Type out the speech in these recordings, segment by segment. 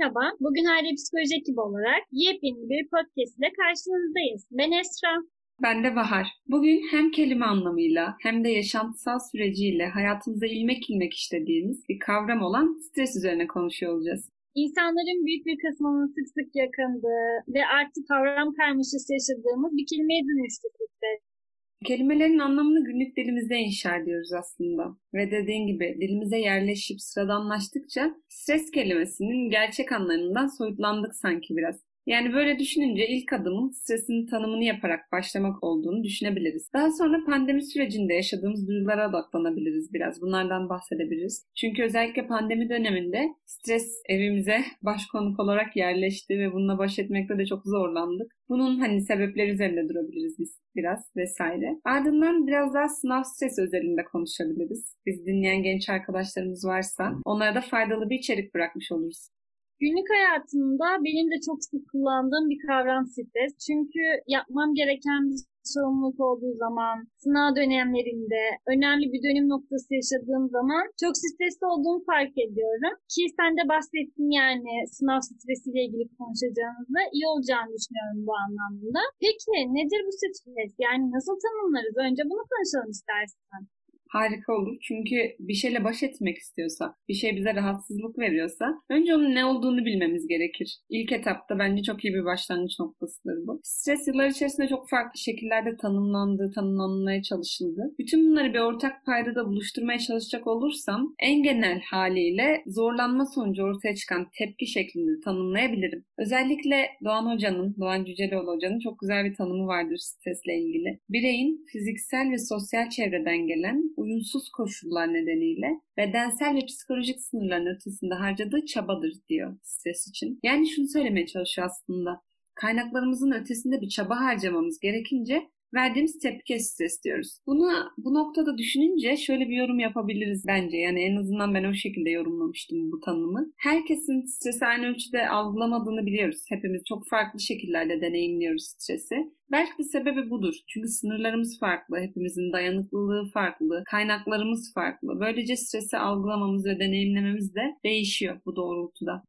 Merhaba, bugün Aile Psikoloji ekibi olarak yepyeni bir podcast ile karşınızdayız. Ben Esra. Ben de Bahar. Bugün hem kelime anlamıyla hem de yaşantısal süreciyle hayatımıza ilmek ilmek işlediğimiz bir kavram olan stres üzerine konuşuyor olacağız. İnsanların büyük bir kısmının sık sık yakındığı ve artık kavram karmaşası yaşadığımız bir kelimeye dönüştü stres. Kelimelerin anlamını günlük dilimizde inşa ediyoruz aslında. Ve dediğin gibi dilimize yerleşip sıradanlaştıkça stres kelimesinin gerçek anlamından soyutlandık sanki biraz. Yani böyle düşününce ilk adımın stresin tanımını yaparak başlamak olduğunu düşünebiliriz. Daha sonra pandemi sürecinde yaşadığımız duygulara odaklanabiliriz biraz. Bunlardan bahsedebiliriz. Çünkü özellikle pandemi döneminde stres evimize baş konuk olarak yerleşti ve bununla baş etmekte de çok zorlandık. Bunun hani sebepleri üzerinde durabiliriz biz biraz vesaire. Ardından biraz daha sınav stresi özelinde konuşabiliriz. Biz dinleyen genç arkadaşlarımız varsa onlara da faydalı bir içerik bırakmış oluruz. Günlük hayatımda benim de çok sık kullandığım bir kavram stres. Çünkü yapmam gereken bir sorumluluk olduğu zaman, sınav dönemlerinde, önemli bir dönüm noktası yaşadığım zaman çok stresli olduğumu fark ediyorum. Ki sen de bahsettin yani sınav stresiyle ilgili konuşacağımızda iyi olacağını düşünüyorum bu anlamda. Peki nedir bu stres? Yani nasıl tanımlarız? Önce bunu konuşalım istersen harika olur. Çünkü bir şeyle baş etmek istiyorsa, bir şey bize rahatsızlık veriyorsa önce onun ne olduğunu bilmemiz gerekir. İlk etapta bence çok iyi bir başlangıç noktasıdır bu. Stres yıllar içerisinde çok farklı şekillerde tanımlandı, tanımlanmaya çalışıldı. Bütün bunları bir ortak paydada buluşturmaya çalışacak olursam en genel haliyle zorlanma sonucu ortaya çıkan tepki şeklinde tanımlayabilirim. Özellikle Doğan Hoca'nın, Doğan Cüceloğlu Hoca'nın çok güzel bir tanımı vardır stresle ilgili. Bireyin fiziksel ve sosyal çevreden gelen uyumsuz koşullar nedeniyle bedensel ve psikolojik sınırların ötesinde harcadığı çabadır diyor stres için. Yani şunu söylemeye çalışıyor aslında. Kaynaklarımızın ötesinde bir çaba harcamamız gerekince verdiğimiz tepki stres diyoruz. Bunu bu noktada düşününce şöyle bir yorum yapabiliriz bence. Yani en azından ben o şekilde yorumlamıştım bu tanımı. Herkesin stresi aynı ölçüde algılamadığını biliyoruz. Hepimiz çok farklı şekillerde deneyimliyoruz stresi. Belki de sebebi budur. Çünkü sınırlarımız farklı, hepimizin dayanıklılığı farklı, kaynaklarımız farklı. Böylece stresi algılamamız ve deneyimlememiz de değişiyor bu doğrultuda.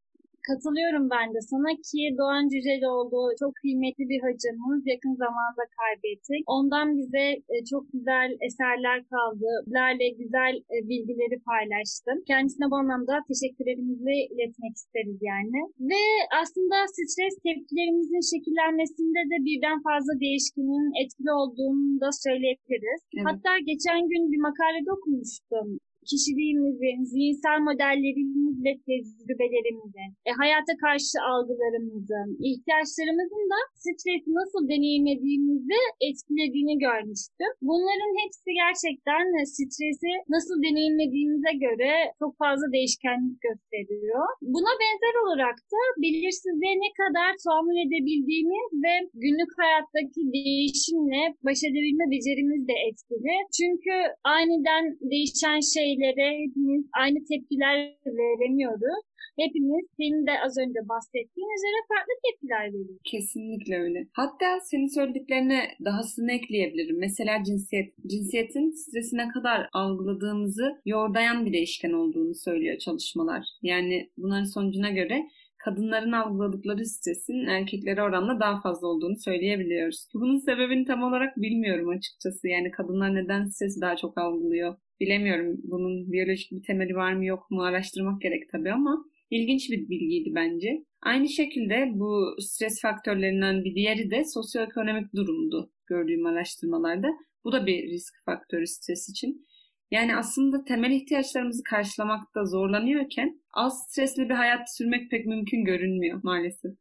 Katılıyorum ben de sana ki Doğan Cüceloğlu çok kıymetli bir hocamız. Yakın zamanda kaybettik. Ondan bize e, çok güzel eserler kaldı. Lerle güzel e, bilgileri paylaştım. Kendisine bu anlamda teşekkürlerimizi iletmek isteriz yani. Ve aslında stres tepkilerimizin şekillenmesinde de birden fazla değişkenin etkili olduğunu da söyleyebiliriz. Evet. Hatta geçen gün bir makalede okumuştum kişiliğimizin, zihinsel modellerimiz ve tecrübelerimizin, e, hayata karşı algılarımızın, ihtiyaçlarımızın da stresi nasıl deneyimlediğimizi etkilediğini görmüştüm. Bunların hepsi gerçekten stresi nasıl deneyimlediğimize göre çok fazla değişkenlik gösteriyor. Buna benzer olarak da belirsizliğe ne kadar tahammül edebildiğimiz ve günlük hayattaki değişimle baş edebilme becerimiz de etkili. Çünkü aniden değişen şey şeylere hepimiz aynı tepkiler veremiyoruz. Hepimiz senin de az önce bahsettiğin üzere farklı tepkiler veriyoruz. Kesinlikle öyle. Hatta senin söylediklerine dahasını ekleyebilirim. Mesela cinsiyet. Cinsiyetin stresi ne kadar algıladığımızı yordayan bir değişken olduğunu söylüyor çalışmalar. Yani bunların sonucuna göre kadınların algıladıkları stresin erkeklere oranla daha fazla olduğunu söyleyebiliyoruz. Bunun sebebini tam olarak bilmiyorum açıkçası. Yani kadınlar neden stresi daha çok algılıyor? Bilemiyorum bunun biyolojik bir temeli var mı yok mu araştırmak gerek tabii ama ilginç bir bilgiydi bence. Aynı şekilde bu stres faktörlerinden bir diğeri de sosyoekonomik durumdu gördüğüm araştırmalarda. Bu da bir risk faktörü stres için. Yani aslında temel ihtiyaçlarımızı karşılamakta zorlanıyorken az stresli bir hayat sürmek pek mümkün görünmüyor maalesef.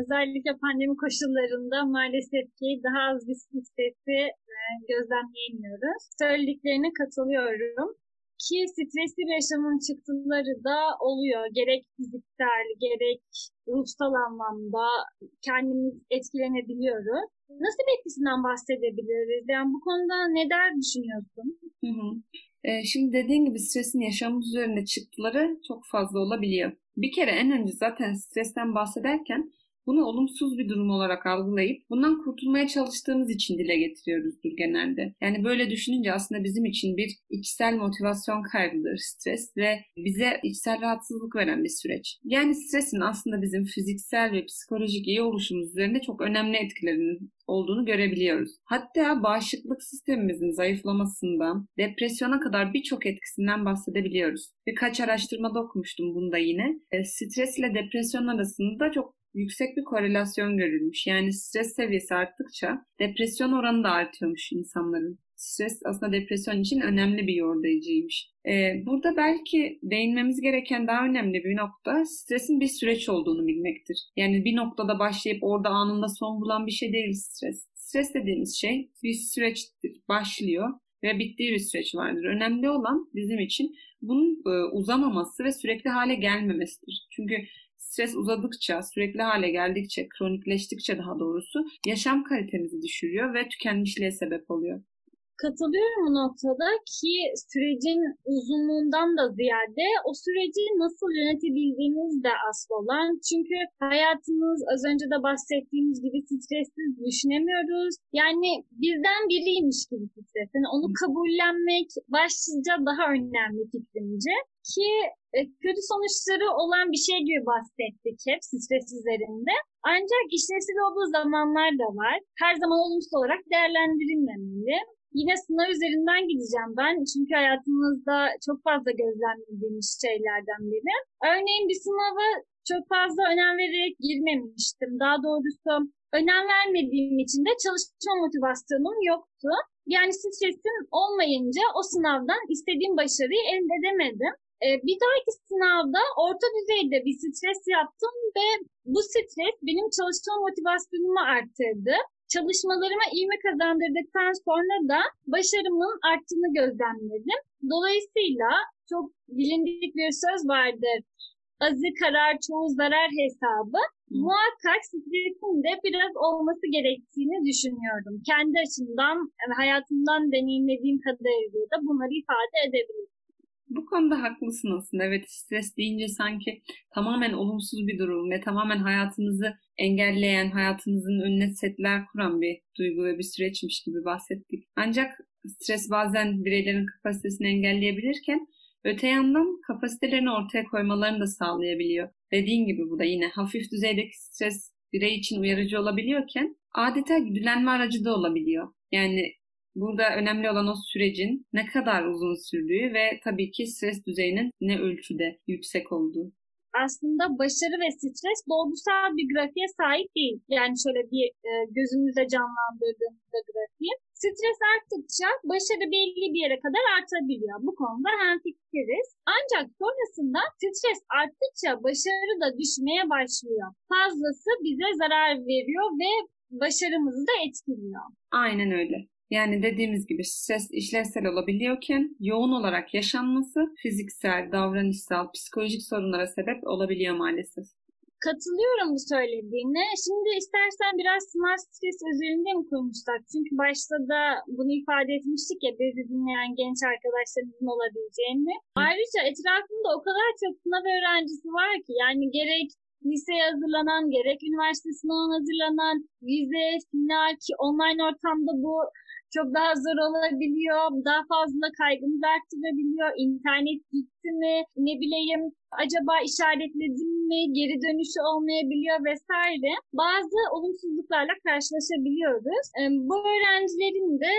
Özellikle pandemi koşullarında maalesef ki daha az bir stresi e, gözlemleyemiyoruz. Söylediklerine katılıyorum ki stresli bir yaşamın çıktıları da oluyor. Gerek fiziksel, gerek ruhsal anlamda kendimiz etkilenebiliyoruz. Nasıl bir etkisinden bahsedebiliriz? Yani bu konuda ne der düşünüyorsun? Hı hı. Ee, şimdi dediğin gibi stresin yaşamımız üzerinde çıktıları çok fazla olabiliyor. Bir kere en önce zaten stresten bahsederken bunu olumsuz bir durum olarak algılayıp bundan kurtulmaya çalıştığımız için dile getiriyoruzdur genelde. Yani böyle düşününce aslında bizim için bir içsel motivasyon kaybıdır stres ve bize içsel rahatsızlık veren bir süreç. Yani stresin aslında bizim fiziksel ve psikolojik iyi oluşumuz üzerinde çok önemli etkilerinin olduğunu görebiliyoruz. Hatta bağışıklık sistemimizin zayıflamasından depresyona kadar birçok etkisinden bahsedebiliyoruz. Birkaç araştırmada okumuştum bunda yine. E, stres ile depresyon arasında çok yüksek bir korelasyon görülmüş. Yani stres seviyesi arttıkça depresyon oranı da artıyormuş insanların. Stres aslında depresyon için önemli bir yordayıcıymış. Ee, burada belki değinmemiz gereken daha önemli bir nokta stresin bir süreç olduğunu bilmektir. Yani bir noktada başlayıp orada anında son bulan bir şey değil stres. Stres dediğimiz şey bir süreçtir, başlıyor ve bittiği bir süreç vardır. Önemli olan bizim için bunun e, uzamaması ve sürekli hale gelmemesidir. Çünkü stres uzadıkça, sürekli hale geldikçe, kronikleştikçe daha doğrusu yaşam kalitemizi düşürüyor ve tükenmişliğe sebep oluyor. Katılıyorum bu noktada ki sürecin uzunluğundan da ziyade o süreci nasıl yönetebildiğimiz de asıl olan. Çünkü hayatımız az önce de bahsettiğimiz gibi stressiz düşünemiyoruz. Yani bizden biriymiş gibi stres. Yani onu kabullenmek başlıca daha önemli fikrimce. Ki e, kötü sonuçları olan bir şey gibi bahsettik hep stres üzerinde. Ancak işlevsel olduğu zamanlar da var. Her zaman olumsuz olarak değerlendirilmemeli. Yine sınav üzerinden gideceğim ben. Çünkü hayatımızda çok fazla gözlemlediğimiz şeylerden biri. Örneğin bir sınava çok fazla önem vererek girmemiştim. Daha doğrusu önem vermediğim için de çalışma motivasyonum yoktu. Yani stresim olmayınca o sınavdan istediğim başarıyı elde edemedim. Ee, bir dahaki sınavda orta düzeyde bir stres yaptım ve bu stres benim çalışma motivasyonumu arttırdı çalışmalarıma ilmi kazandırdıktan sonra da başarımın arttığını gözlemledim. Dolayısıyla çok bilindik bir söz vardır. Azı karar çoğu zarar hesabı. Hı. Muhakkak stresin de biraz olması gerektiğini düşünüyorum. Kendi açımdan, hayatımdan deneyimlediğim kadarıyla da bunları ifade edebilirim. Bu konuda haklısın aslında. Evet stres deyince sanki tamamen olumsuz bir durum ve tamamen hayatımızı engelleyen, hayatımızın önüne setler kuran bir duygu ve bir süreçmiş gibi bahsettik. Ancak stres bazen bireylerin kapasitesini engelleyebilirken öte yandan kapasitelerini ortaya koymalarını da sağlayabiliyor. Dediğin gibi bu da yine hafif düzeydeki stres birey için uyarıcı olabiliyorken adeta güdülenme aracı da olabiliyor. Yani Burada önemli olan o sürecin ne kadar uzun sürdüğü ve tabii ki stres düzeyinin ne ölçüde yüksek olduğu. Aslında başarı ve stres dolgusal bir grafiğe sahip değil. Yani şöyle bir e, gözümüzde canlandırdığımızda grafiği. Stres arttıkça başarı belli bir yere kadar artabiliyor. Bu konuda hemfikiriz. Ancak sonrasında stres arttıkça başarı da düşmeye başlıyor. Fazlası bize zarar veriyor ve başarımızı da etkiliyor. Aynen öyle. Yani dediğimiz gibi stres işlevsel olabiliyorken yoğun olarak yaşanması fiziksel, davranışsal, psikolojik sorunlara sebep olabiliyor maalesef. Katılıyorum bu söylediğine. Şimdi istersen biraz sınav stres üzerinde mi konuşsak? Çünkü başta da bunu ifade etmiştik ya bizi dinleyen genç arkadaşlarımızın olabileceğini. Ayrıca etrafımda o kadar çok sınav öğrencisi var ki yani gerek liseye hazırlanan gerek üniversite sınavına hazırlanan vize, final ki online ortamda bu çok daha zor olabiliyor. Daha fazla kaygımız arttırabiliyor. İnternet gitti mi? Ne bileyim acaba işaretledim mi? Geri dönüşü olmayabiliyor vesaire. Bazı olumsuzluklarla karşılaşabiliyoruz. Bu öğrencilerin de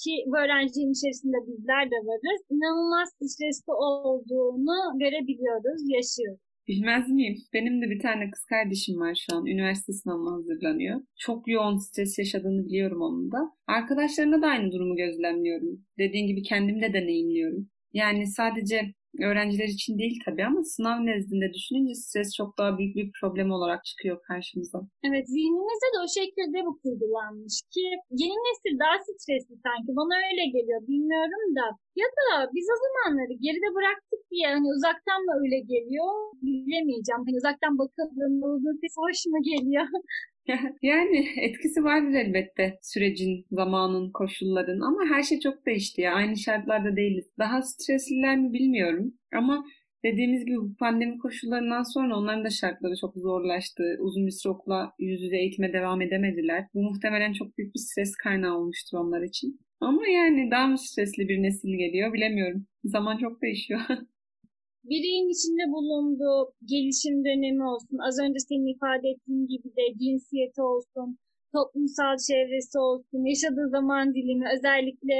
ki bu öğrencinin içerisinde bizler de varız. İnanılmaz stresli olduğunu görebiliyoruz, yaşıyoruz. Bilmez miyim? Benim de bir tane kız kardeşim var şu an. Üniversite sınavına hazırlanıyor. Çok yoğun stres yaşadığını biliyorum onun da. Arkadaşlarına da aynı durumu gözlemliyorum. Dediğin gibi kendim de deneyimliyorum. Yani sadece öğrenciler için değil tabii ama sınav nezdinde düşününce stres çok daha büyük bir problem olarak çıkıyor karşımıza. Evet zihnimizde de o şekilde bu kurgulanmış ki yeni nesil daha stresli sanki bana öyle geliyor bilmiyorum da ya da biz o zamanları geride bıraktık diye hani uzaktan mı öyle geliyor bilemeyeceğim. Hani uzaktan bakıldığında uzun sesi hoşuma geliyor. yani etkisi vardır elbette sürecin, zamanın, koşulların ama her şey çok değişti ya. Aynı şartlarda değiliz. Daha stresliler mi bilmiyorum ama Dediğimiz gibi bu pandemi koşullarından sonra onların da şartları çok zorlaştı. Uzun bir süre okula yüz yüze eğitime devam edemediler. Bu muhtemelen çok büyük bir stres kaynağı olmuştur onlar için. Ama yani daha mı stresli bir nesil geliyor bilemiyorum. Zaman çok değişiyor. Bireyin içinde bulunduğu gelişim dönemi olsun, az önce senin ifade ettiğin gibi de cinsiyeti olsun, toplumsal çevresi olsun, yaşadığı zaman dilimi, özellikle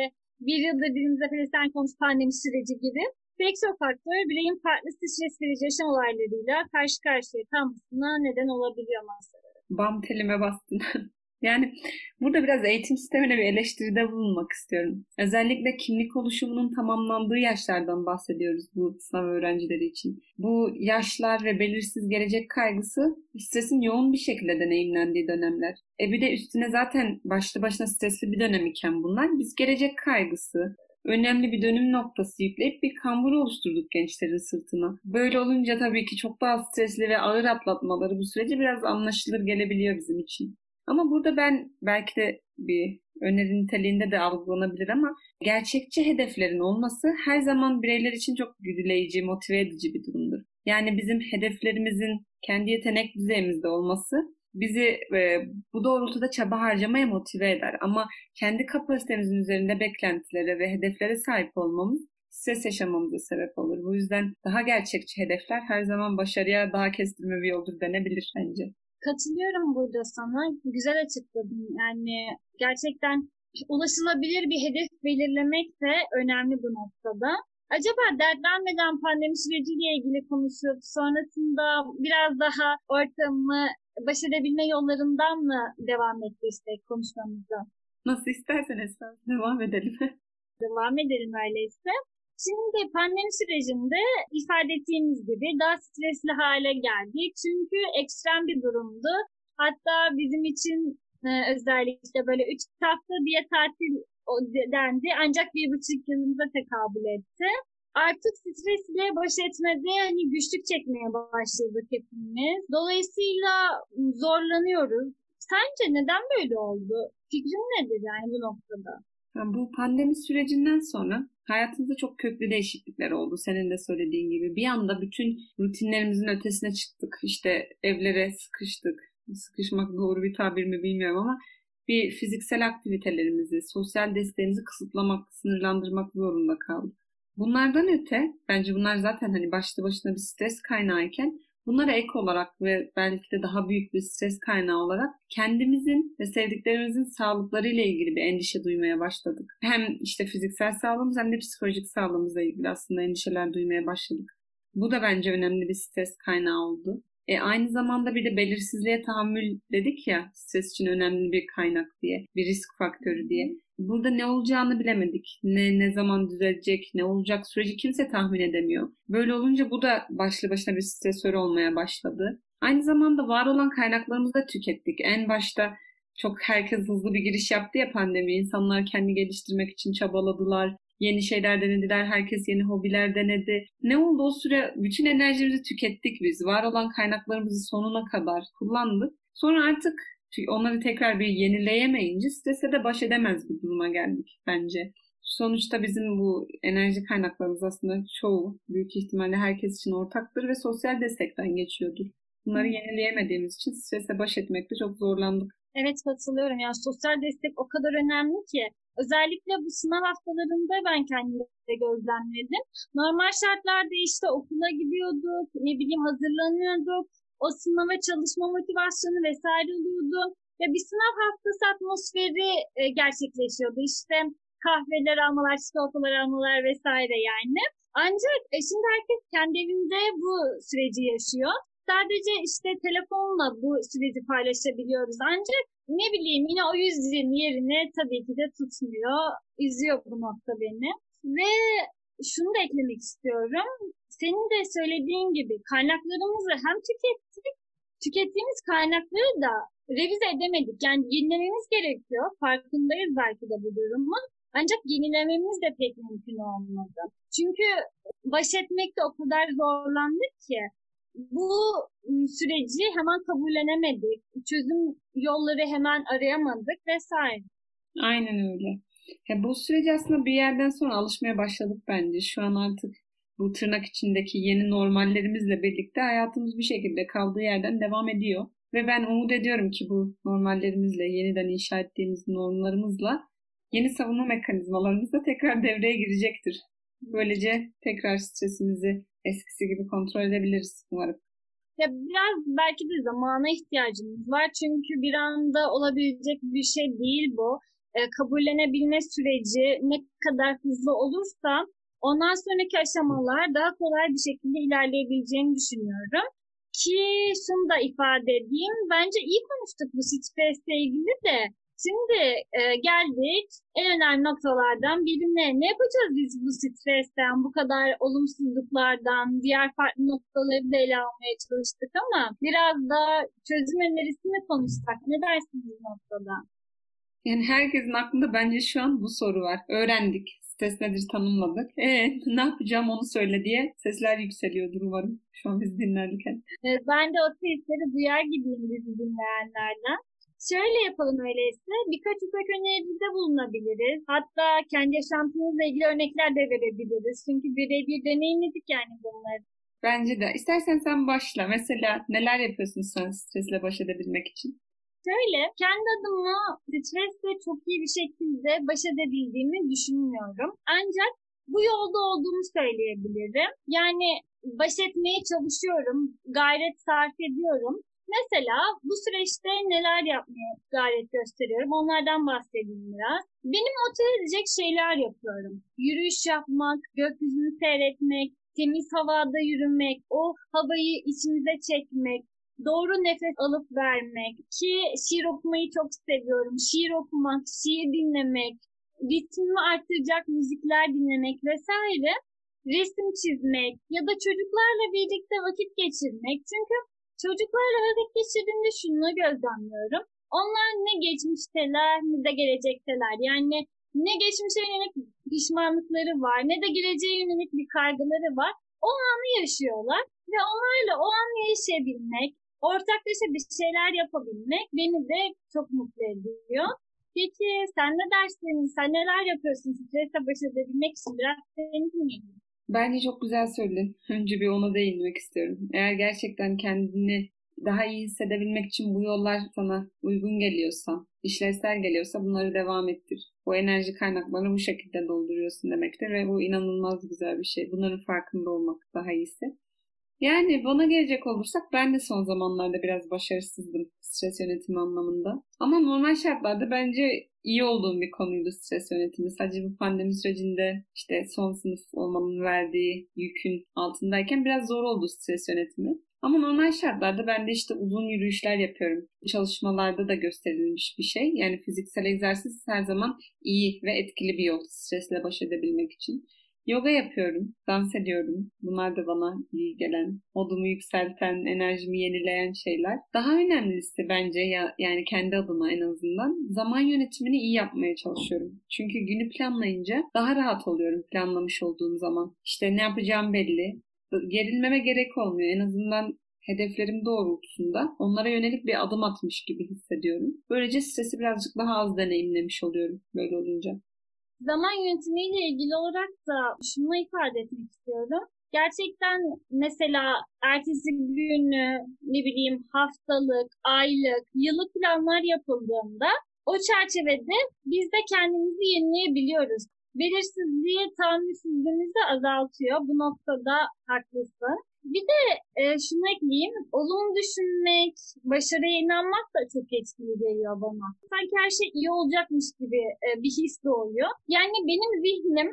bir yıldır dilimize pelesten konuş pandemi süreci gibi pek çok faktör bireyin farklı stres verici yaşam olaylarıyla karşı karşıya kalmasına neden olabiliyor maalesef. Bam telime bastın. Yani burada biraz eğitim sistemine bir eleştiride bulunmak istiyorum. Özellikle kimlik oluşumunun tamamlandığı yaşlardan bahsediyoruz bu sınav öğrencileri için. Bu yaşlar ve belirsiz gelecek kaygısı stresin yoğun bir şekilde deneyimlendiği dönemler. E bir de üstüne zaten başlı başına stresli bir dönem iken bunlar biz gelecek kaygısı, önemli bir dönüm noktası yükleyip bir kambur oluşturduk gençlerin sırtına. Böyle olunca tabii ki çok daha stresli ve ağır atlatmaları bu süreci biraz anlaşılır gelebiliyor bizim için. Ama burada ben belki de bir öneri niteliğinde de algılanabilir ama gerçekçi hedeflerin olması her zaman bireyler için çok güdüleyici, motive edici bir durumdur. Yani bizim hedeflerimizin kendi yetenek düzeyimizde olması bizi e, bu doğrultuda çaba harcamaya motive eder. Ama kendi kapasitemizin üzerinde beklentilere ve hedeflere sahip olmamız stres yaşamamıza sebep olur. Bu yüzden daha gerçekçi hedefler her zaman başarıya daha kestirme bir yoldur denebilir bence. Katılıyorum burada sana. Güzel açıkladın. Yani gerçekten ulaşılabilir bir hedef belirlemek de önemli bu noktada. Acaba dertlenmeden pandemi süreciyle ilgili konuşup sonrasında biraz daha ortamı baş edebilme yollarından mı devam ettirsek konuşmamızı? Nasıl isterseniz devam edelim. devam edelim öyleyse. Şimdi pandemi sürecinde ifade ettiğimiz gibi daha stresli hale geldik. Çünkü ekstrem bir durumdu. Hatta bizim için e, özellikle böyle üç hafta diye tatil dendi. Ancak bir buçuk yılımıza tekabül etti. Artık stresle baş etmede hani güçlük çekmeye başladık hepimiz. Dolayısıyla zorlanıyoruz. Sence neden böyle oldu? Fikrin nedir yani bu noktada? Bu pandemi sürecinden sonra hayatımızda çok köklü değişiklikler oldu. Senin de söylediğin gibi. Bir anda bütün rutinlerimizin ötesine çıktık. İşte evlere sıkıştık. Sıkışmak doğru bir tabir mi bilmiyorum ama bir fiziksel aktivitelerimizi, sosyal desteğimizi kısıtlamak, sınırlandırmak zorunda kaldık. Bunlardan öte, bence bunlar zaten hani başlı başına bir stres kaynağıyken Bunlara ek olarak ve belki de daha büyük bir stres kaynağı olarak kendimizin ve sevdiklerimizin sağlıkları ile ilgili bir endişe duymaya başladık. Hem işte fiziksel sağlığımız hem de psikolojik sağlığımızla ilgili aslında endişeler duymaya başladık. Bu da bence önemli bir stres kaynağı oldu. E aynı zamanda bir de belirsizliğe tahammül dedik ya stres için önemli bir kaynak diye, bir risk faktörü diye. Burada ne olacağını bilemedik. Ne ne zaman düzelecek, ne olacak süreci kimse tahmin edemiyor. Böyle olunca bu da başlı başına bir stresör olmaya başladı. Aynı zamanda var olan kaynaklarımızı da tükettik. En başta çok herkes hızlı bir giriş yaptı ya pandemi. İnsanlar kendi geliştirmek için çabaladılar. Yeni şeyler denediler. Herkes yeni hobiler denedi. Ne oldu o süre? Bütün enerjimizi tükettik biz. Var olan kaynaklarımızı sonuna kadar kullandık. Sonra artık çünkü onları tekrar bir yenileyemeyince strese de baş edemez bir duruma geldik bence. Sonuçta bizim bu enerji kaynaklarımız aslında çoğu büyük ihtimalle herkes için ortaktır ve sosyal destekten geçiyordur. Bunları yenileyemediğimiz için strese baş etmekte çok zorlandık. Evet katılıyorum. Yani sosyal destek o kadar önemli ki. Özellikle bu sınav haftalarında ben kendimde gözlemledim. Normal şartlarda işte okula gidiyorduk, ne bileyim hazırlanıyorduk o sınava çalışma motivasyonu vesaire oluyordu. Ve bir sınav haftası atmosferi e, gerçekleşiyordu. İşte kahveler almalar, çikolatalar almalar vesaire yani. Ancak e, şimdi herkes kendi evinde bu süreci yaşıyor. Sadece işte telefonla bu süreci paylaşabiliyoruz. Ancak ne bileyim yine o yüzün yerine tabii ki de tutmuyor. Üzüyor bu nokta beni. Ve şunu da eklemek istiyorum senin de söylediğin gibi kaynaklarımızı hem tükettik, tükettiğimiz kaynakları da revize edemedik. Yani yenilememiz gerekiyor. Farkındayız belki de bu durumun. Ancak yenilememiz de pek mümkün olmadı. Çünkü baş etmekte o kadar zorlandık ki bu süreci hemen kabullenemedik. Çözüm yolları hemen arayamadık vesaire. Aynen öyle. Ya bu süreci aslında bir yerden sonra alışmaya başladık bence. Şu an artık bu tırnak içindeki yeni normallerimizle birlikte hayatımız bir şekilde kaldığı yerden devam ediyor. Ve ben umut ediyorum ki bu normallerimizle, yeniden inşa ettiğimiz normlarımızla yeni savunma mekanizmalarımız da tekrar devreye girecektir. Böylece tekrar stresimizi eskisi gibi kontrol edebiliriz umarım. Ya biraz belki de zamana ihtiyacımız var. Çünkü bir anda olabilecek bir şey değil bu. E, kabullenebilme süreci ne kadar hızlı olursa ondan sonraki aşamalar daha kolay bir şekilde ilerleyebileceğini düşünüyorum. Ki şunu da ifade edeyim. Bence iyi konuştuk bu stresle ilgili de. Şimdi e, geldik en önemli noktalardan birine. Ne yapacağız biz bu stresten, bu kadar olumsuzluklardan, diğer farklı noktaları da ele almaya çalıştık ama biraz da çözüm önerisi mi konuşsak? Ne dersiniz bu noktada? Yani herkesin aklında bence şu an bu soru var. Öğrendik. Stres nedir tanımladık. E ne yapacağım onu söyle diye sesler yükseliyordur umarım şu an biz dinlerken. Evet, ben de o sesleri duyar gibiyim bizi dinleyenlerden. Şöyle yapalım öyleyse. Birkaç ufak öneride bulunabiliriz. Hatta kendi yaşantımızla ilgili örnekler de verebiliriz. Çünkü birebir deneyimledik yani bunları. Bence de. İstersen sen başla. Mesela neler yapıyorsun sen stresle baş edebilmek için? Şöyle, kendi adıma stresle çok iyi bir şekilde baş edebildiğimi düşünmüyorum. Ancak bu yolda olduğumu söyleyebilirim. Yani baş etmeye çalışıyorum, gayret sarf ediyorum. Mesela bu süreçte neler yapmaya gayret gösteriyorum onlardan bahsedeyim biraz. Beni motive edecek şeyler yapıyorum. Yürüyüş yapmak, gökyüzünü seyretmek, temiz havada yürümek, o havayı içimize çekmek, doğru nefes alıp vermek ki şiir okumayı çok seviyorum. Şiir okumak, şiir dinlemek, ritmimi arttıracak müzikler dinlemek vesaire. Resim çizmek ya da çocuklarla birlikte vakit geçirmek. Çünkü Çocuklarla vakit geçirdiğimde şunu gözlemliyorum. Onlar ne geçmişteler ne de gelecekteler. Yani ne geçmişe yönelik pişmanlıkları var ne de geleceğe yönelik bir kaygıları var. O anı yaşıyorlar ve onlarla o anı yaşayabilmek, ortaklaşa bir şeyler yapabilmek beni de çok mutlu ediyor. Peki sen ne dersin? Sen neler yapıyorsun stresle baş edebilmek için? Biraz seni dinleyelim. Bence çok güzel söyledin. Önce bir ona değinmek istiyorum. Eğer gerçekten kendini daha iyi hissedebilmek için bu yollar sana uygun geliyorsa, işlevsel geliyorsa bunları devam ettir. O enerji kaynaklarını bu şekilde dolduruyorsun demektir ve bu inanılmaz güzel bir şey. Bunların farkında olmak daha iyisi. Yani bana gelecek olursak ben de son zamanlarda biraz başarısızdım stres yönetimi anlamında. Ama normal şartlarda bence iyi olduğum bir konuydu stres yönetimi. Sadece bu pandemi sürecinde işte son sınıf olmanın verdiği yükün altındayken biraz zor oldu stres yönetimi. Ama normal şartlarda ben de işte uzun yürüyüşler yapıyorum. Çalışmalarda da gösterilmiş bir şey. Yani fiziksel egzersiz her zaman iyi ve etkili bir yol stresle baş edebilmek için. Yoga yapıyorum, dans ediyorum. Bunlar da bana iyi gelen, modumu yükselten, enerjimi yenileyen şeyler. Daha önemlisi bence ya, yani kendi adıma en azından zaman yönetimini iyi yapmaya çalışıyorum. Çünkü günü planlayınca daha rahat oluyorum planlamış olduğum zaman. İşte ne yapacağım belli. Gerilmeme gerek olmuyor. En azından hedeflerim doğrultusunda onlara yönelik bir adım atmış gibi hissediyorum. Böylece stresi birazcık daha az deneyimlemiş oluyorum böyle olunca. Zaman yönetimiyle ilgili olarak da şunu ifade etmek istiyorum. Gerçekten mesela ertesi günü ne bileyim haftalık, aylık, yıllık planlar yapıldığında o çerçevede biz de kendimizi yenileyebiliyoruz. Belirsizliği, tahammülsüzlüğümüzü azaltıyor. Bu noktada haklısın. Bir de e, şunu ekleyeyim. Olumlu düşünmek, başarıya inanmak da çok etkili geliyor bana. Sanki her şey iyi olacakmış gibi e, bir his doğuyor. Yani benim zihnim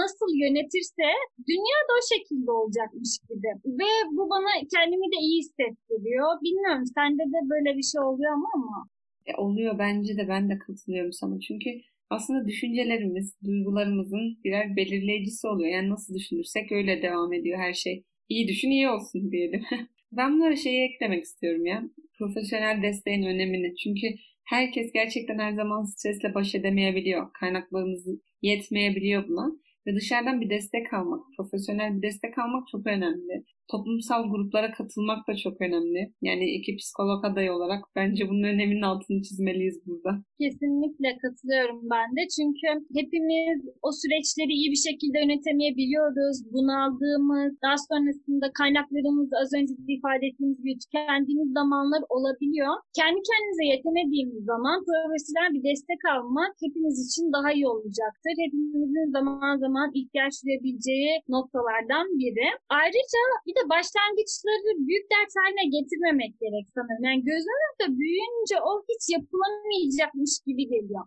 nasıl yönetirse dünya da o şekilde olacakmış gibi. Ve bu bana kendimi de iyi hissettiriyor. Bilmiyorum sende de böyle bir şey oluyor mu ama? E, oluyor bence de ben de katılıyorum sana. Çünkü aslında düşüncelerimiz, duygularımızın birer belirleyicisi oluyor. Yani nasıl düşünürsek öyle devam ediyor her şey iyi düşün iyi olsun diyelim. ben bunlara şeyi eklemek istiyorum ya. Profesyonel desteğin önemini. Çünkü herkes gerçekten her zaman stresle baş edemeyebiliyor. Kaynaklarımız yetmeyebiliyor buna. Ve dışarıdan bir destek almak, profesyonel bir destek almak çok önemli. Toplumsal gruplara katılmak da çok önemli. Yani iki psikolog adayı olarak bence bunun öneminin altını çizmeliyiz burada. Kesinlikle katılıyorum ben de. Çünkü hepimiz o süreçleri iyi bir şekilde yönetemeyebiliyoruz. Bunaldığımız, daha sonrasında kaynaklarımız az önce de ifade ettiğimiz gibi tükendiğimiz zamanlar olabiliyor. Kendi kendimize yetemediğimiz zaman profesyonel bir destek almak hepimiz için daha iyi olacaktır. Hepimizin zaman zaman ihtiyaç duyabileceği noktalardan biri. Ayrıca bir de başlangıçları büyük dert haline getirmemek gerek sanırım. Yani gözünüzde büyüyünce o hiç yapılamayacakmış gibi geliyor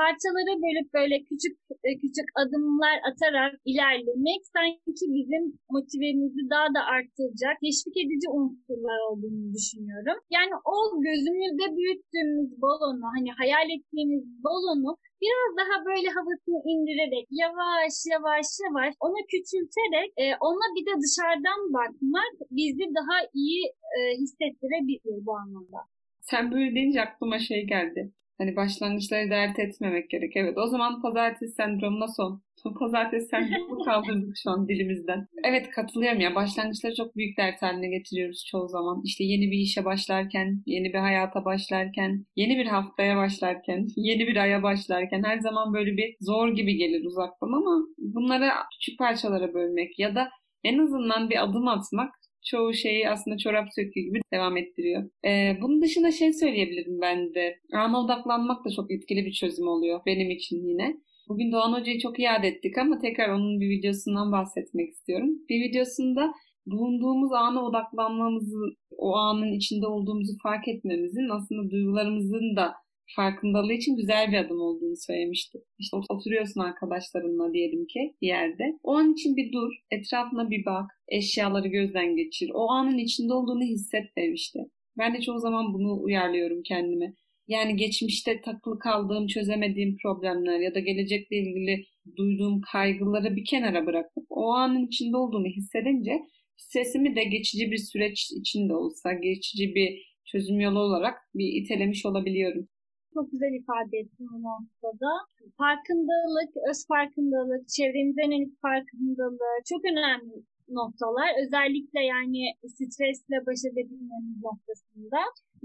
parçaları bölüp böyle küçük e, küçük adımlar atarak ilerlemek sanki bizim motivemizi daha da arttıracak, teşvik edici unsurlar olduğunu düşünüyorum. Yani o gözümüzde büyüttüğümüz balonu, hani hayal ettiğimiz balonu biraz daha böyle havasını indirerek yavaş yavaş yavaş onu küçülterek e, ona bir de dışarıdan bakmak bizi daha iyi e, hissettirebilir bu anlamda. Sen böyle deyince aklıma şey geldi. Hani başlangıçları dert etmemek gerek. Evet o zaman pazartesi sendromuna son. Pazartesi sendromu kaldırdık şu an dilimizden. Evet katılıyorum ya. Başlangıçları çok büyük dert haline getiriyoruz çoğu zaman. İşte yeni bir işe başlarken, yeni bir hayata başlarken, yeni bir haftaya başlarken, yeni bir aya başlarken her zaman böyle bir zor gibi gelir uzaktan ama bunları küçük parçalara bölmek ya da en azından bir adım atmak çoğu şeyi aslında çorap söküğü gibi devam ettiriyor. Ee, bunun dışında şey söyleyebilirim ben de. Ana odaklanmak da çok etkili bir çözüm oluyor benim için yine. Bugün Doğan Hoca'yı çok iade ettik ama tekrar onun bir videosundan bahsetmek istiyorum. Bir videosunda bulunduğumuz ana odaklanmamızı, o anın içinde olduğumuzu fark etmemizin aslında duygularımızın da farkındalığı için güzel bir adım olduğunu söylemişti. İşte oturuyorsun arkadaşlarınla diyelim ki bir yerde. O an için bir dur, etrafına bir bak, eşyaları gözden geçir. O anın içinde olduğunu hisset demişti. Ben de çoğu zaman bunu uyarlıyorum kendime. Yani geçmişte takılı kaldığım, çözemediğim problemler ya da gelecekle ilgili duyduğum kaygıları bir kenara bırakıp o anın içinde olduğunu hissedince sesimi de geçici bir süreç içinde olsa, geçici bir çözüm yolu olarak bir itelemiş olabiliyorum çok güzel ifade ettin bu noktada. Farkındalık, öz farkındalık, çevremize yönelik farkındalığı çok önemli noktalar. Özellikle yani stresle baş edebilmemiz noktasında.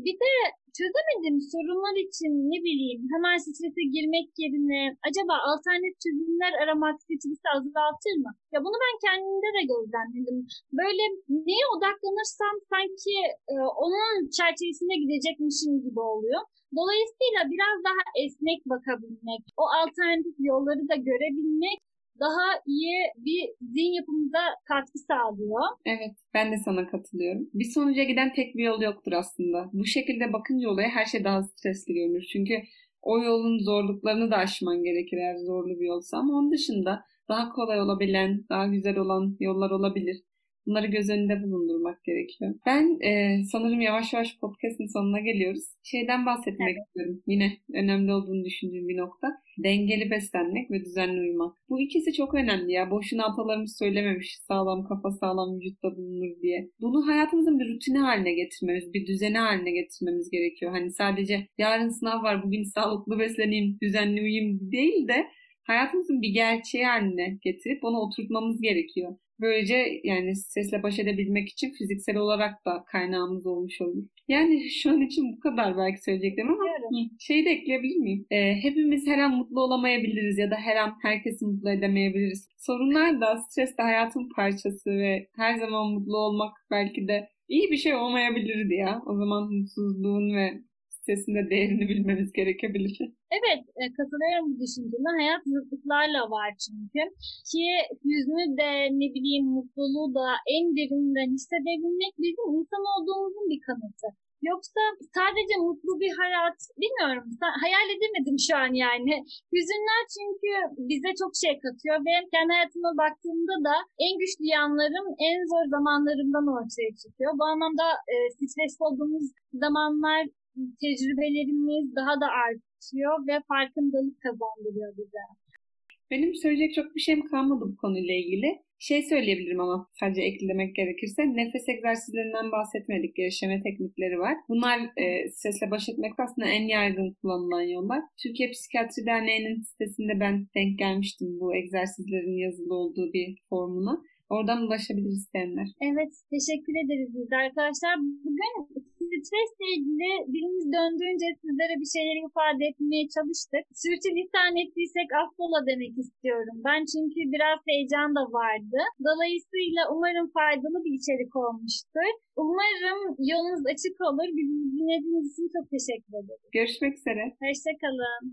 Bir de çözemediğim sorunlar için ne bileyim hemen strese girmek yerine acaba alternatif çözümler aramak stresi azaltır mı? Ya bunu ben kendimde de gözlemledim. Böyle neye odaklanırsam sanki e, onun çerçevesinde gidecekmişim gibi oluyor. Dolayısıyla biraz daha esnek bakabilmek, o alternatif yolları da görebilmek daha iyi bir zihin yapımıza katkı sağlıyor. Evet, ben de sana katılıyorum. Bir sonuca giden tek bir yol yoktur aslında. Bu şekilde bakınca olaya her şey daha stresli görünür. Çünkü o yolun zorluklarını da aşman gerekir eğer zorlu bir yolsa ama onun dışında daha kolay olabilen, daha güzel olan yollar olabilir. Bunları göz önünde bulundurmak gerekiyor. Ben e, sanırım yavaş yavaş podcast'ın sonuna geliyoruz. Şeyden bahsetmek evet. istiyorum. Yine önemli olduğunu düşündüğüm bir nokta. Dengeli beslenmek ve düzenli uyumak. Bu ikisi çok önemli ya. Boşuna atalarımız söylememiş sağlam kafa sağlam vücutta bulunur diye. Bunu hayatımızın bir rutini haline getirmemiz, bir düzeni haline getirmemiz gerekiyor. Hani sadece yarın sınav var bugün sağlıklı besleneyim, düzenli uyuyayım değil de hayatımızın bir gerçeği haline getirip onu oturtmamız gerekiyor. Böylece yani stresle baş edebilmek için fiziksel olarak da kaynağımız olmuş olur. Yani şu an için bu kadar belki söyleyeceklerim ama şey de ekleyebilir miyim? Ee, hepimiz her an mutlu olamayabiliriz ya da her an herkesi mutlu edemeyebiliriz. Sorunlar da stres de hayatın parçası ve her zaman mutlu olmak belki de iyi bir şey olmayabilirdi ya. O zaman mutsuzluğun ve sesinde değerini bilmemiz gerekebilir. Evet, e, katılıyorum bu düşünceme. Hayat zıtlıklarla var çünkü. Ki hüznü de ne bileyim mutluluğu da en derinden hissedebilmek bizim insan olduğumuzun bir kanıtı. Yoksa sadece mutlu bir hayat bilmiyorum hayal edemedim şu an yani. Hüzünler çünkü bize çok şey katıyor ve kendi hayatıma baktığımda da en güçlü yanlarım en zor zamanlarımdan ortaya çıkıyor. Bu anlamda e, stresli olduğumuz zamanlar tecrübelerimiz daha da artıyor ve farkındalık kazandırıyor bize. Benim söyleyecek çok bir şeyim kalmadı bu konuyla ilgili. Şey söyleyebilirim ama sadece eklemek gerekirse nefes egzersizlerinden bahsetmedik. Gevşeme teknikleri var. Bunlar e, stresle baş etmek aslında en yaygın kullanılan yollar. Türkiye Psikiyatri Derneği'nin sitesinde ben denk gelmiştim bu egzersizlerin yazılı olduğu bir formuna. Oradan ulaşabilir isteyenler. Evet, teşekkür ederiz biz arkadaşlar. Bugün stresle ilgili dilimiz döndüğünce sizlere bir şeyleri ifade etmeye çalıştık. Sürçülisan ettiysek affola demek istiyorum. Ben çünkü biraz heyecan da vardı. Dolayısıyla umarım faydalı bir içerik olmuştur. Umarım yolunuz açık olur. Bizi dinlediğiniz için çok teşekkür ederim. Görüşmek üzere. Hoşçakalın.